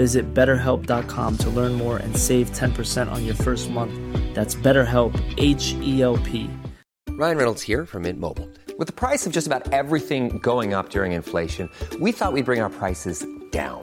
Visit betterhelp.com to learn more and save 10% on your first month. That's BetterHelp, H E L P. Ryan Reynolds here from Mint Mobile. With the price of just about everything going up during inflation, we thought we'd bring our prices down.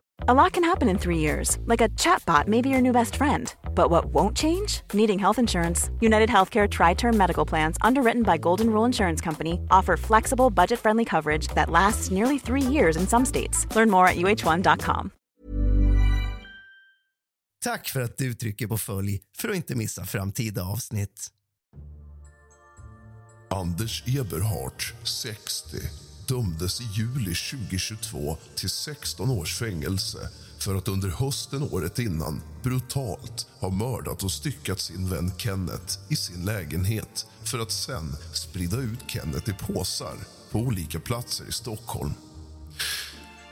A lot can happen in three years, like a chatbot may be your new best friend. But what won't change? Needing health insurance. United Healthcare Tri Term Medical Plans, underwritten by Golden Rule Insurance Company, offer flexible, budget friendly coverage that lasts nearly three years in some states. Learn more at uh1.com. Tack för att du trycker på följ för att inte missa framtida avsnitt. Anders Eberhardt, 60, dömdes i juli 2022 till 16 års fängelse för att under hösten året innan brutalt ha mördat och styckat sin vän Kenneth i sin lägenhet för att sen sprida ut Kenneth i påsar på olika platser i Stockholm.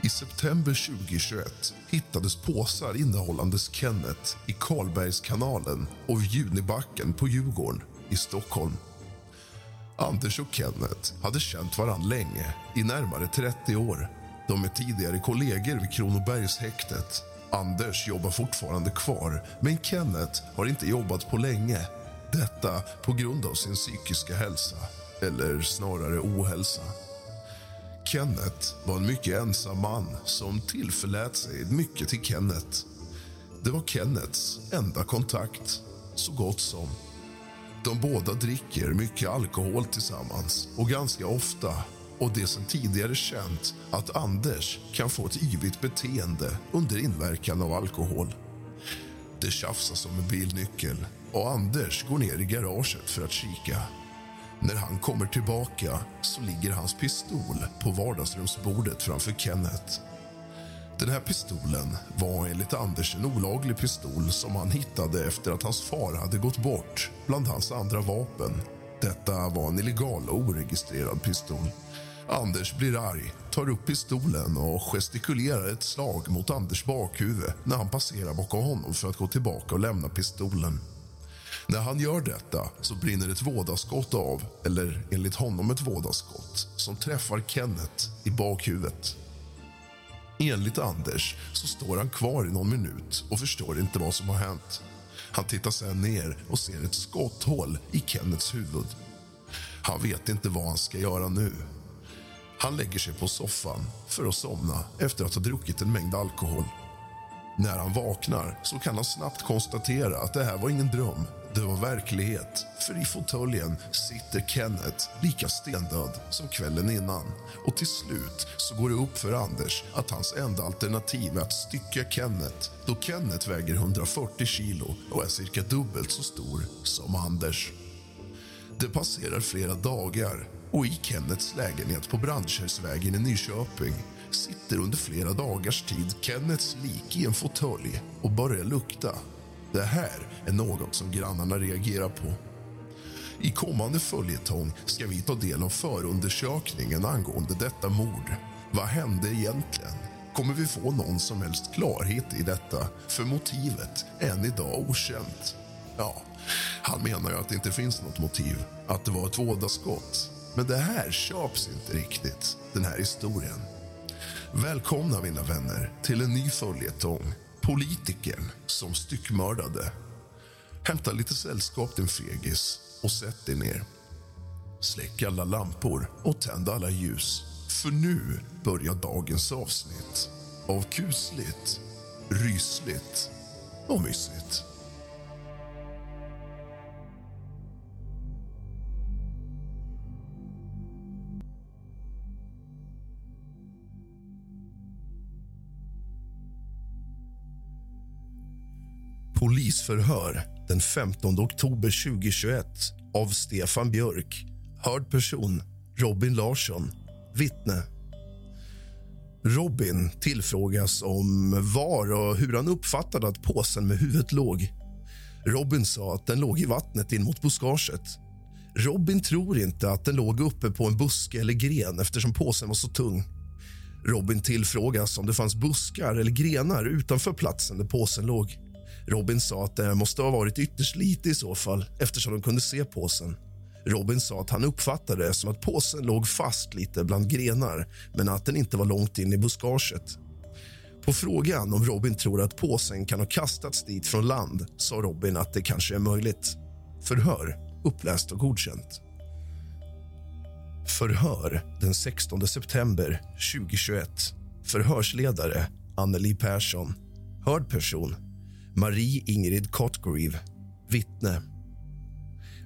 I september 2021 hittades påsar innehållandes Kenneth i Karlbergskanalen och Junibacken på Djurgården i Stockholm. Anders och Kenneth hade känt varann länge, i närmare 30 år. De är tidigare kollegor vid Kronobergshäktet. Anders jobbar fortfarande kvar, men Kenneth har inte jobbat på länge. Detta på grund av sin psykiska hälsa, eller snarare ohälsa. Kenneth var en mycket ensam man som tillförlät sig mycket till Kenneth. Det var Kenneths enda kontakt, så gott som. De båda dricker mycket alkohol tillsammans och ganska ofta. Och det är tidigare känt att Anders kan få ett yvigt beteende under inverkan av alkohol. Det tjafsas om en bilnyckel och Anders går ner i garaget för att kika. När han kommer tillbaka så ligger hans pistol på vardagsrumsbordet framför Kenneth. Den här pistolen var enligt Anders en olaglig pistol som han hittade efter att hans far hade gått bort bland hans andra vapen. Detta var en illegal och oregistrerad pistol. Anders blir arg, tar upp pistolen och gestikulerar ett slag mot Anders bakhuvud när han passerar bakom honom för att gå tillbaka och lämna pistolen. När han gör detta så brinner ett vådaskott av, eller enligt honom ett vådaskott som träffar Kenneth i bakhuvudet. Enligt Anders så står han kvar i någon minut och förstår inte vad som har hänt. Han tittar sen ner och ser ett skotthål i Kennets huvud. Han vet inte vad han ska göra nu. Han lägger sig på soffan för att somna efter att ha druckit en mängd alkohol. När han vaknar så kan han snabbt konstatera att det här var ingen dröm. Det var verklighet, för i fåtöljen sitter Kenneth lika stendöd som kvällen innan. Och till slut så går det upp för Anders att hans enda alternativ är att stycka Kenneth då Kenneth väger 140 kilo och är cirka dubbelt så stor som Anders. Det passerar flera dagar och i Kennets lägenhet på Brandkärrsvägen i Nyköping sitter under flera dagars tid Kennets lik i en fåtölj och börjar lukta. Det här är något som grannarna reagerar på. I kommande följetong ska vi ta del av förundersökningen angående detta mord. Vad hände egentligen? Kommer vi få någon som helst klarhet i detta? För motivet är än idag okänt. Ja, han menar ju att det inte finns något motiv, att det var ett vådaskott. Men det här köps inte riktigt, den här historien. Välkomna, mina vänner, till en ny följetong. Politikern som styckmördade. Hämta lite sällskap, din fegis, och sätt dig ner. Släck alla lampor och tänd alla ljus. För nu börjar dagens avsnitt av kusligt, rysligt och mysigt. Polisförhör den 15 oktober 2021 av Stefan Björk. Hörd person Robin Larsson. Vittne. Robin tillfrågas om var och hur han uppfattade att påsen med huvudet låg. Robin sa att den låg i vattnet in mot buskaget. Robin tror inte att den låg uppe på en buske eller gren eftersom påsen var så tung. Robin tillfrågas om det fanns buskar eller grenar utanför platsen där påsen låg. Robin sa att det måste ha varit ytterst lite i så fall eftersom de kunde se påsen. Robin sa att han uppfattade det som att påsen låg fast lite bland grenar men att den inte var långt in i buskaget. På frågan om Robin tror att påsen kan ha kastats dit från land sa Robin att det kanske är möjligt. Förhör uppläst och godkänt. Förhör den 16 september 2021. Förhörsledare Anneli Persson. Hörd person Marie Ingrid Cotgreave. Vittne.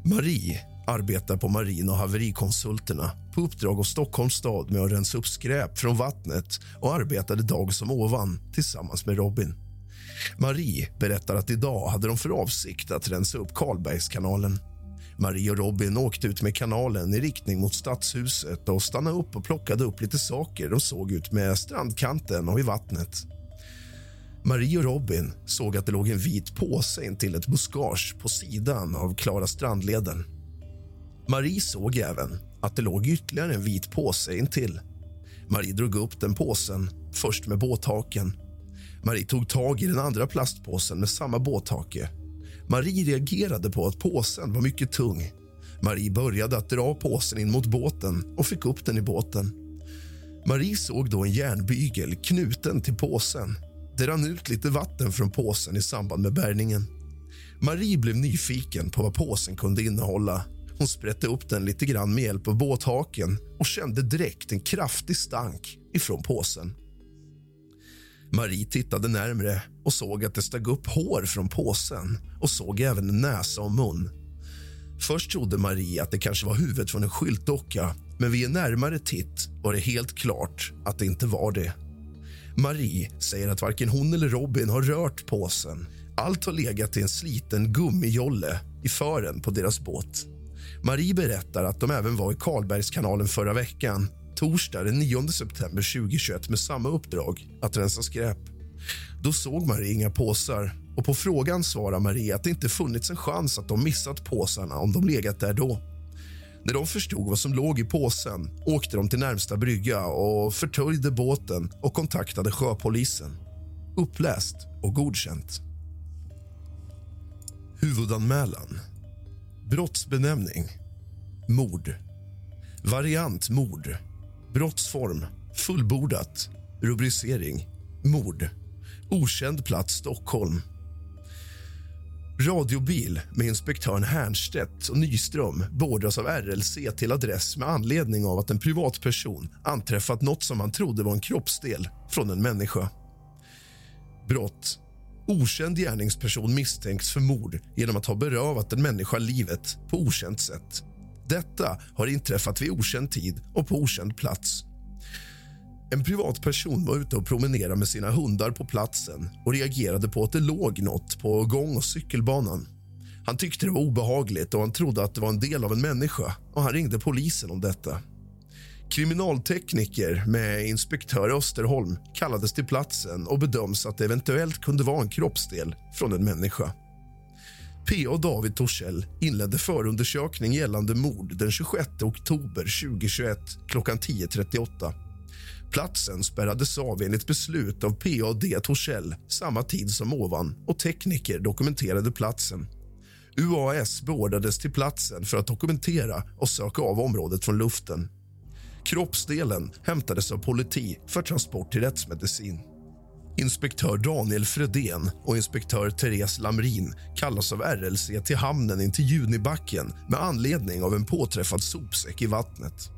Marie arbetar på Marin och haverikonsulterna på uppdrag av Stockholms stad med att rensa upp skräp från vattnet och arbetade dag som ovan tillsammans med Robin. Marie berättar att idag hade de för avsikt att rensa upp Karlbergskanalen. Marie och Robin åkte ut med kanalen i riktning mot Stadshuset och stannade upp och plockade upp lite saker de såg ut med strandkanten och i vattnet. Marie och Robin såg att det låg en vit påse in till ett buskage på sidan av Klara strandleden. Marie såg även att det låg ytterligare en vit påse intill. Marie drog upp den påsen, först med båthaken. Marie tog tag i den andra plastpåsen med samma båthake. Marie reagerade på att påsen var mycket tung. Marie började att dra påsen in mot båten och fick upp den i båten. Marie såg då en järnbygel knuten till påsen. Det rann ut lite vatten från påsen i samband med bärgningen. Marie blev nyfiken på vad påsen kunde innehålla hon sprätte upp den lite grann med hjälp av båthaken och kände direkt en kraftig stank ifrån påsen. Marie tittade närmre och såg att det steg upp hår från påsen och såg även en näsa och mun. Först trodde Marie att det kanske var huvudet från en skyltdocka men vid en närmare titt var det helt klart att det inte var det. Marie säger att varken hon eller Robin har rört påsen. Allt har legat i en sliten gummijolle i fören på deras båt. Marie berättar att de även var i Karlbergskanalen förra veckan torsdag den 9 september 2021 med samma uppdrag, att rensa skräp. Då såg Marie inga påsar och på frågan svarar Marie att det inte funnits en chans att de missat påsarna om de legat där då. När de förstod vad som låg i påsen åkte de till närmsta brygga och förtöjde båten och kontaktade sjöpolisen. Uppläst och godkänt. Huvudanmälan Brottsbenämning mord. Variant mord. Brottsform fullbordat. Rubricering mord. Okänd plats Stockholm. Radiobil med inspektören Hernstedt och Nyström beordras av RLC till adress med anledning av att en privatperson anträffat något som han trodde var en kroppsdel från en människa. Brott Okänd gärningsperson misstänks för mord genom att ha berövat en människa livet på okänt sätt. Detta har inträffat vid okänd tid och på okänd plats. En privatperson var ute och promenerade med sina hundar på platsen och reagerade på att det låg något på gång och cykelbanan. Han tyckte det var obehagligt och han trodde att det var en del av en människa och han ringde polisen om detta. Kriminaltekniker med inspektör Österholm kallades till platsen och bedöms att det eventuellt kunde vara en kroppsdel från en människa. P.A. David Torssell inledde förundersökning gällande mord den 26 oktober 2021 klockan 10.38. Platsen spärrades av enligt beslut av P.A.D. Torssell samma tid som ovan och tekniker dokumenterade platsen. UAS beordrades till platsen för att dokumentera och söka av området från luften. Kroppsdelen hämtades av politi för transport till rättsmedicin. Inspektör Daniel Fredén och inspektör Therese Lamrin kallas av RLC till hamnen intill Junibacken med anledning av en påträffad sopsäck i vattnet.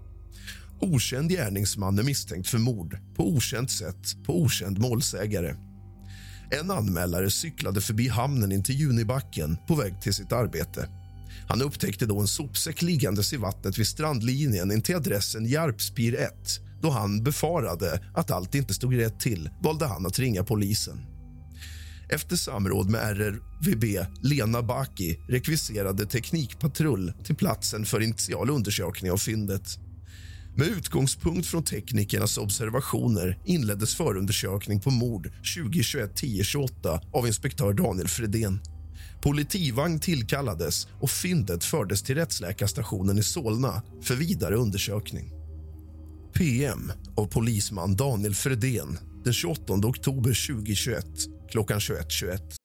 Okänd gärningsman är misstänkt för mord på okänt sätt på okänd målsägare. En anmälare cyklade förbi hamnen intill Junibacken på väg till sitt arbete. Han upptäckte då en sopsäck liggandes i vattnet vid strandlinjen intill adressen Jarpspir 1. Då han befarade att allt inte stod rätt till valde han att ringa polisen. Efter samråd med RRVB Lena Baki rekviserade Teknikpatrull till platsen för initial undersökning av fyndet. Med utgångspunkt från teknikernas observationer inleddes förundersökning på mord 2021 10 28 av inspektör Daniel Fredén. Politivagn tillkallades och fyndet fördes till rättsläkarstationen i Solna för vidare undersökning. PM av polisman Daniel Fredén den 28 oktober 2021 klockan 21.21. 21.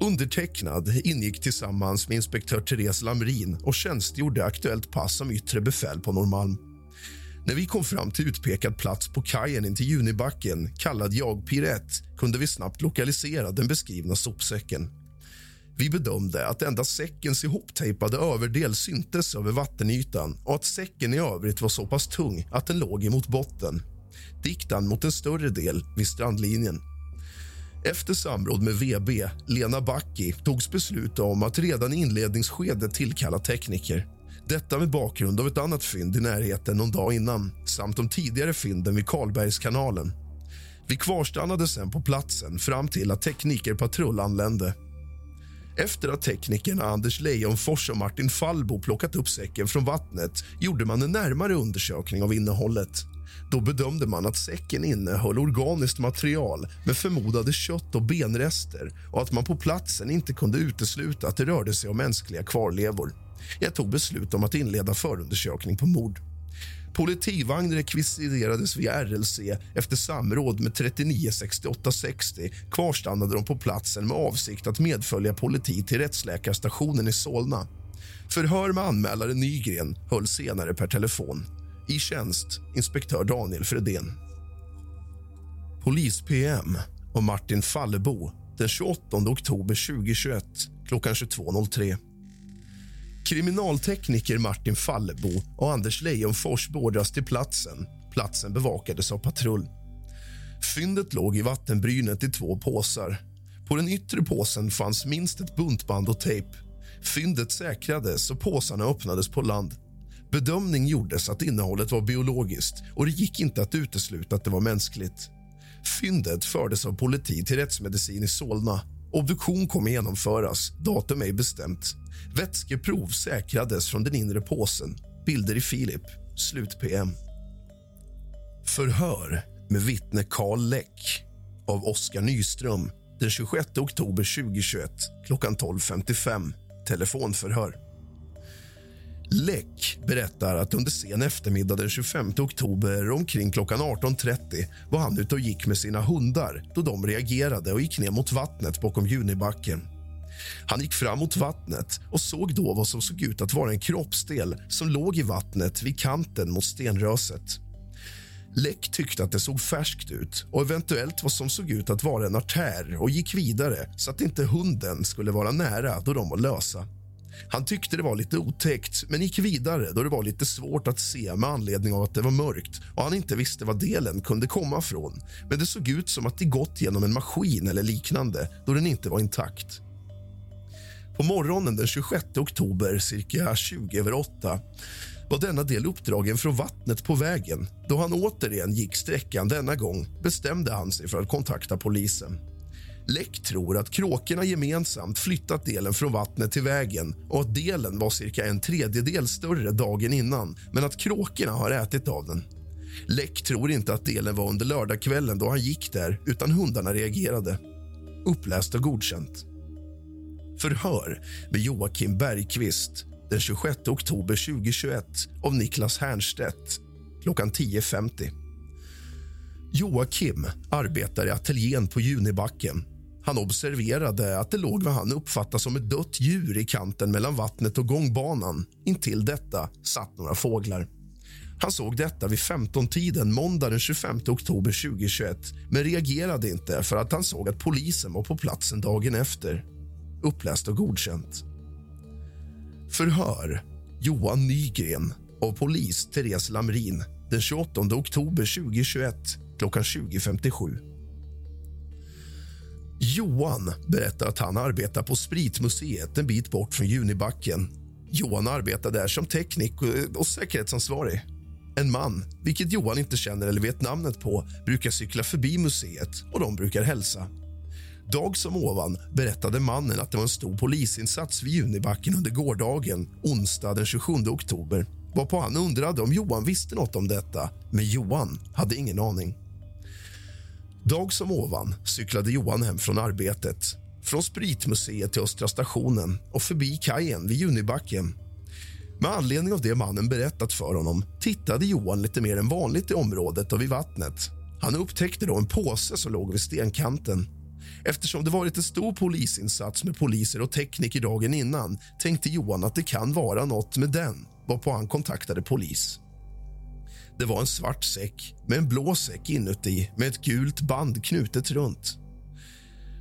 Undertecknad ingick tillsammans med inspektör Therese Lamrin och tjänstgjorde Aktuellt pass som yttre befäl på Norrmalm. När vi kom fram till utpekad plats på kajen intill Junibacken kallad Jag Pirett kunde vi snabbt lokalisera den beskrivna sopsäcken. Vi bedömde att endast säckens ihoptejpade överdel syntes över vattenytan och att säcken i övrigt var så pass tung att den låg emot botten diktan mot en större del vid strandlinjen. Efter samråd med VB, Lena Backi, togs beslut om att redan i inledningsskedet tillkalla tekniker. Detta med bakgrund av ett annat fynd i närheten någon dag innan samt de tidigare fynden vid Karlbergskanalen. Vi kvarstannade sen på platsen fram till att teknikerpatrull anlände. Efter att teknikerna Anders Leijonfors och Martin Fallbo plockat upp säcken från vattnet gjorde man en närmare undersökning av innehållet. Då bedömde man att säcken innehöll organiskt material med förmodade kött och benrester och att man på platsen inte kunde utesluta att det rörde sig om mänskliga kvarlevor. Jag tog beslut om att inleda förundersökning på mord. Politivagn rekvisiterades via RLC efter samråd med 39 68 60 kvarstannade de på platsen med avsikt att medfölja politi till rättsläkarstationen i Solna. Förhör med anmälare Nygren hölls senare per telefon. I tjänst inspektör Daniel Fredén. Polis-PM av Martin Fallebo den 28 oktober 2021 klockan 22.03. Kriminaltekniker Martin Fallebo och Anders Leijonfors beordras till platsen. Platsen bevakades av patrull. Fyndet låg i vattenbrynet i två påsar. På den yttre påsen fanns minst ett buntband och tejp. Fyndet säkrades och påsarna öppnades på land. Bedömning gjordes att innehållet var biologiskt och det gick inte att utesluta att det var mänskligt. Fyndet fördes av politi till rättsmedicin i Solna. Obduktion kommer genomföras. Datum är bestämt. Vätskeprov säkrades från den inre påsen. Bilder i Filip. Slut PM. Förhör med vittne Karl Läck av Oskar Nyström den 26 oktober 2021 klockan 12.55. Telefonförhör. Läck berättar att under sen eftermiddag den 25 oktober omkring klockan 18.30 var han ute och gick med sina hundar då de reagerade och gick ner mot vattnet bakom Junibacken. Han gick fram mot vattnet och såg då vad som såg ut att vara en kroppsdel som låg i vattnet vid kanten mot stenröset. Läck tyckte att det såg färskt ut och eventuellt vad som såg ut att vara en artär och gick vidare så att inte hunden skulle vara nära då de var lösa. Han tyckte det var lite otäckt, men gick vidare då det var lite svårt att se med anledning av att det var mörkt och han inte visste var delen kunde komma från. Men det såg ut som att det gått genom en maskin eller liknande då den inte var intakt. På morgonen den 26 oktober, cirka 20 över 8 var denna del uppdragen från vattnet på vägen. Då han återigen gick sträckan denna gång bestämde han sig för att kontakta polisen. Läck tror att kråkorna gemensamt flyttat delen från vattnet till vägen och att delen var cirka en tredjedel större dagen innan men att kråkorna har ätit av den. Läck tror inte att delen var under lördagskvällen då han gick där utan hundarna reagerade. Uppläst och godkänt. Förhör med Joakim Bergqvist den 26 oktober 2021 av Niklas Hernstedt klockan 10.50. Joakim arbetar i ateljén på Junibacken. Han observerade att det låg vad han uppfattar som ett dött djur i kanten mellan vattnet och gångbanan. Intill detta satt några fåglar. Han såg detta vid 15-tiden måndag den 25 oktober 2021 men reagerade inte för att han såg att polisen var på platsen dagen efter. Uppläst och godkänt. Förhör Johan Nygren av polis Therese Lamrin den 28 oktober 2021 klockan 20.57. Johan berättar att han arbetar på Spritmuseet en bit bort från Junibacken. Johan arbetar där som teknik och säkerhetsansvarig. En man, vilket Johan inte känner eller vet namnet på, brukar cykla förbi museet och de brukar hälsa. Dag som ovan berättade mannen att det var en stor polisinsats vid Junibacken under gårdagen, onsdag den 27 oktober varpå han undrade om Johan visste något om detta, men Johan hade ingen aning. Dag som ovan cyklade Johan hem från arbetet från Spritmuseet till Östra stationen och förbi kajen vid Junibacken. Med anledning av det mannen berättat för honom tittade Johan lite mer än vanligt i området och vid vattnet. Han upptäckte då en påse som låg vid stenkanten. Eftersom det varit en stor polisinsats med poliser och tekniker dagen innan tänkte Johan att det kan vara något med den, varpå han kontaktade polis. Det var en svart säck med en blå säck inuti med ett gult band knutet runt.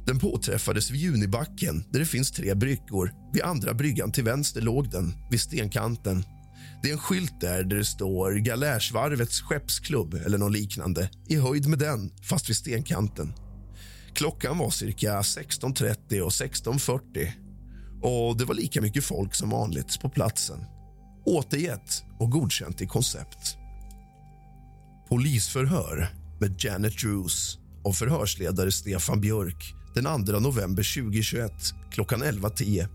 Den påträffades vid Junibacken, där det finns tre bryggor. Vid andra bryggan till vänster låg den, vid stenkanten. Det är en skylt där, där det står Galärsvarvets skeppsklubb eller något liknande i höjd med den, fast vid stenkanten. Klockan var cirka 16.30 och 16.40 och det var lika mycket folk som vanligt på platsen. Återgett och godkänt i koncept. Polisförhör med Janet Drews och förhörsledare Stefan Björk den 2 november 2021 klockan 11.10.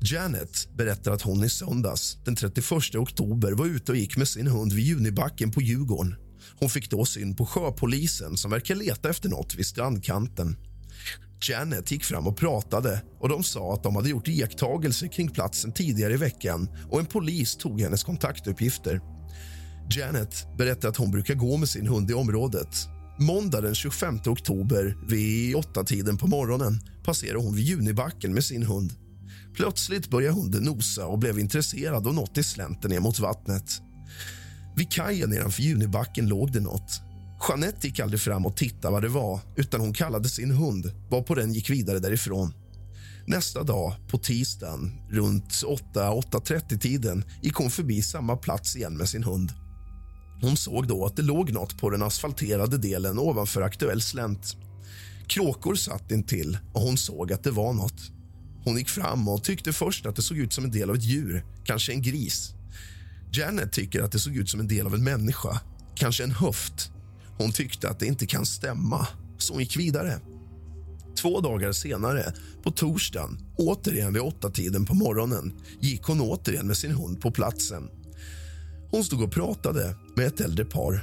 Janet berättar att hon i söndags den 31 oktober var ute och gick med sin hund vid Junibacken på Djurgården. Hon fick då syn på sjöpolisen som verkar leta efter något vid strandkanten. Janet gick fram och pratade och de sa att de hade gjort iakttagelser kring platsen tidigare i veckan och en polis tog hennes kontaktuppgifter. Janet berättar att hon brukar gå med sin hund i området. Måndag den 25 oktober vid åtta tiden på morgonen passerar hon vid Junibacken med sin hund. Plötsligt börjar hunden nosa och blev intresserad och något i slänten ner mot vattnet. Vid kajen nedanför Junibacken låg det något. Jeanette gick aldrig fram och tittade vad det var utan hon kallade sin hund, varpå den gick vidare därifrån. Nästa dag, på tisdagen, runt 8-8.30-tiden gick hon förbi samma plats igen med sin hund. Hon såg då att det låg något på den asfalterade delen ovanför aktuell slänt. Kråkor satt intill och hon såg att det var något. Hon gick fram och tyckte först att det såg ut som en del av ett djur, kanske en gris. Janet tycker att det såg ut som en del av en människa, kanske en höft. Hon tyckte att det inte kan stämma, så hon gick vidare. Två dagar senare, på torsdagen, återigen vid åtta tiden på morgonen gick hon återigen med sin hund på platsen. Hon stod och pratade med ett äldre par.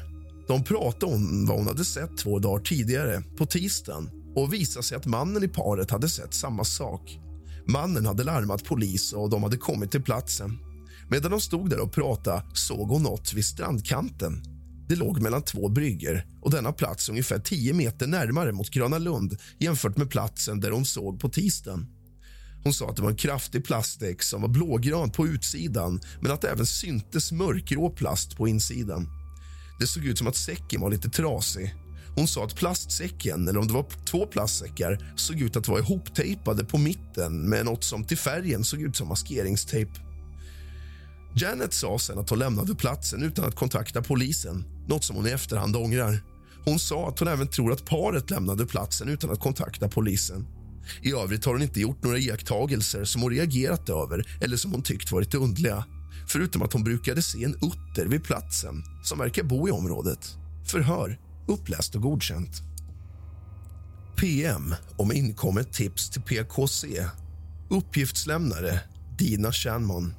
De pratade om vad hon hade sett två dagar tidigare, på tisdagen och visade sig att mannen i paret hade sett samma sak. Mannen hade larmat polis och de hade kommit till platsen. Medan de stod där och pratade såg hon något vid strandkanten. Det låg mellan två bryggor och denna plats ungefär 10 meter närmare mot Gröna Lund jämfört med platsen där hon såg på tisdagen. Hon sa att det var en kraftig plastdäck som var blågrön på utsidan men att det även syntes mörkgrå plast på insidan. Det såg ut som att säcken var lite trasig. Hon sa att plastsäcken, eller om det var två plastsäckar såg ut att vara ihoptejpade på mitten med något som till färgen såg ut som maskeringstejp. Janet sa sen att hon lämnade platsen utan att kontakta polisen, något som hon i efterhand ångrar. Hon sa att hon även tror att paret lämnade platsen utan att kontakta polisen. I övrigt har hon inte gjort några iakttagelser som hon reagerat över eller som hon tyckt varit underliga. Förutom att hon brukade se en utter vid platsen som verkar bo i området. Förhör uppläst och godkänt. PM om inkommet tips till PKC. Uppgiftslämnare Dina Shanmon.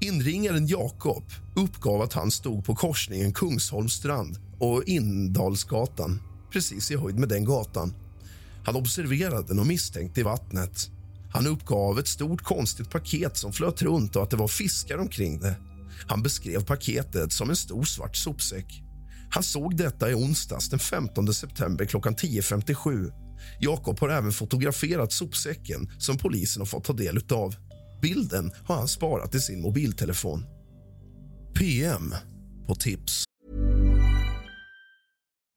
Inringaren Jakob uppgav att han stod på korsningen Kungsholmstrand och Indalsgatan, precis i höjd med den gatan. Han observerade något misstänkt i vattnet. Han uppgav ett stort konstigt paket som flöt runt och att det var fiskar omkring det. Han beskrev paketet som en stor svart sopsäck. Han såg detta i onsdags den 15 september klockan 10.57. Jakob har även fotograferat sopsäcken som polisen har fått ta del av. Bilden har han sparat i sin mobiltelefon. PM på tips.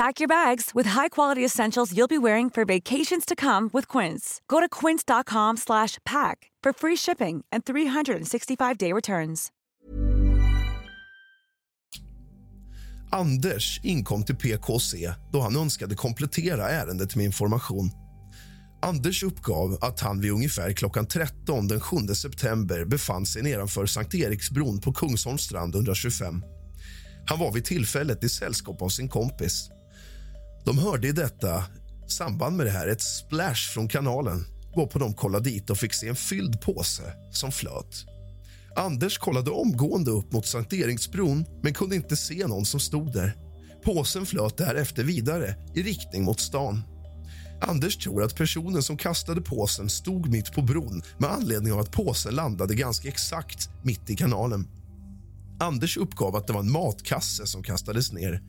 Pack your bags with high-quality essentials you'll be wearing for vacations to come with Quince. Go to quince.com/pack for free shipping and 365-day returns. Anders inkom till PKC då han önskade komplettera ärendet med information. Anders uppgav att han vid ungefär klockan 13 den 7 september befann sig nedanför Sankt Eriksbron på Kungsholmstrand 125. Han var vid tillfället i sällskap av sin kompis. De hörde i detta samband med det här ett splash från kanalen varpå de kollade dit och fick se en fylld påse som flöt. Anders kollade omgående upp mot Sankt Eriksbron men kunde inte se någon som stod där. Påsen flöt därefter vidare i riktning mot stan. Anders tror att personen som kastade påsen stod mitt på bron med anledning av att påsen landade ganska exakt mitt i kanalen. Anders uppgav att det var en matkasse som kastades ner.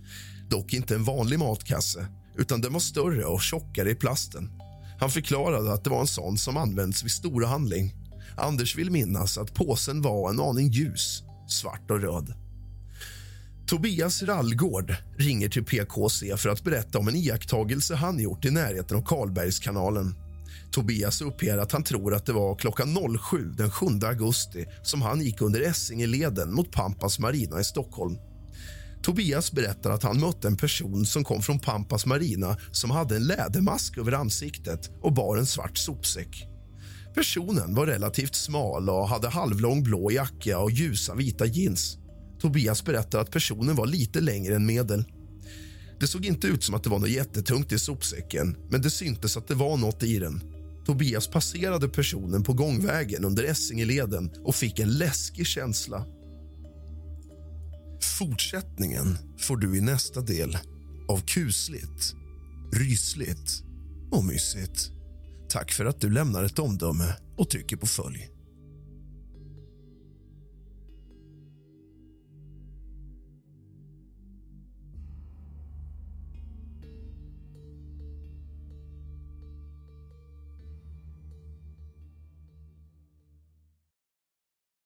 Dock inte en vanlig matkasse, utan den var större och tjockare i plasten. Han förklarade att det var en sån som används vid stora handling. Anders vill minnas att påsen var en aning ljus, svart och röd. Tobias Rallgård ringer till PKC för att berätta om en iakttagelse han gjort i närheten av Karlbergskanalen. Tobias uppger att han tror att det var klockan 07 den 7 augusti som han gick under Essingeleden mot Pampas Marina i Stockholm. Tobias berättar att han mötte en person som kom från Pampas Marina som hade en lädermask över ansiktet och bar en svart sopsäck. Personen var relativt smal och hade halvlång blå jacka och ljusa vita jeans. Tobias berättar att personen var lite längre än medel. Det såg inte ut som att det var något jättetungt i sopsäcken men det syntes att det var något i den. Tobias passerade personen på gångvägen under Essingeleden och fick en läskig känsla. Fortsättningen får du i nästa del av kusligt, rysligt och mysigt. Tack för att du lämnar ett omdöme och trycker på följ.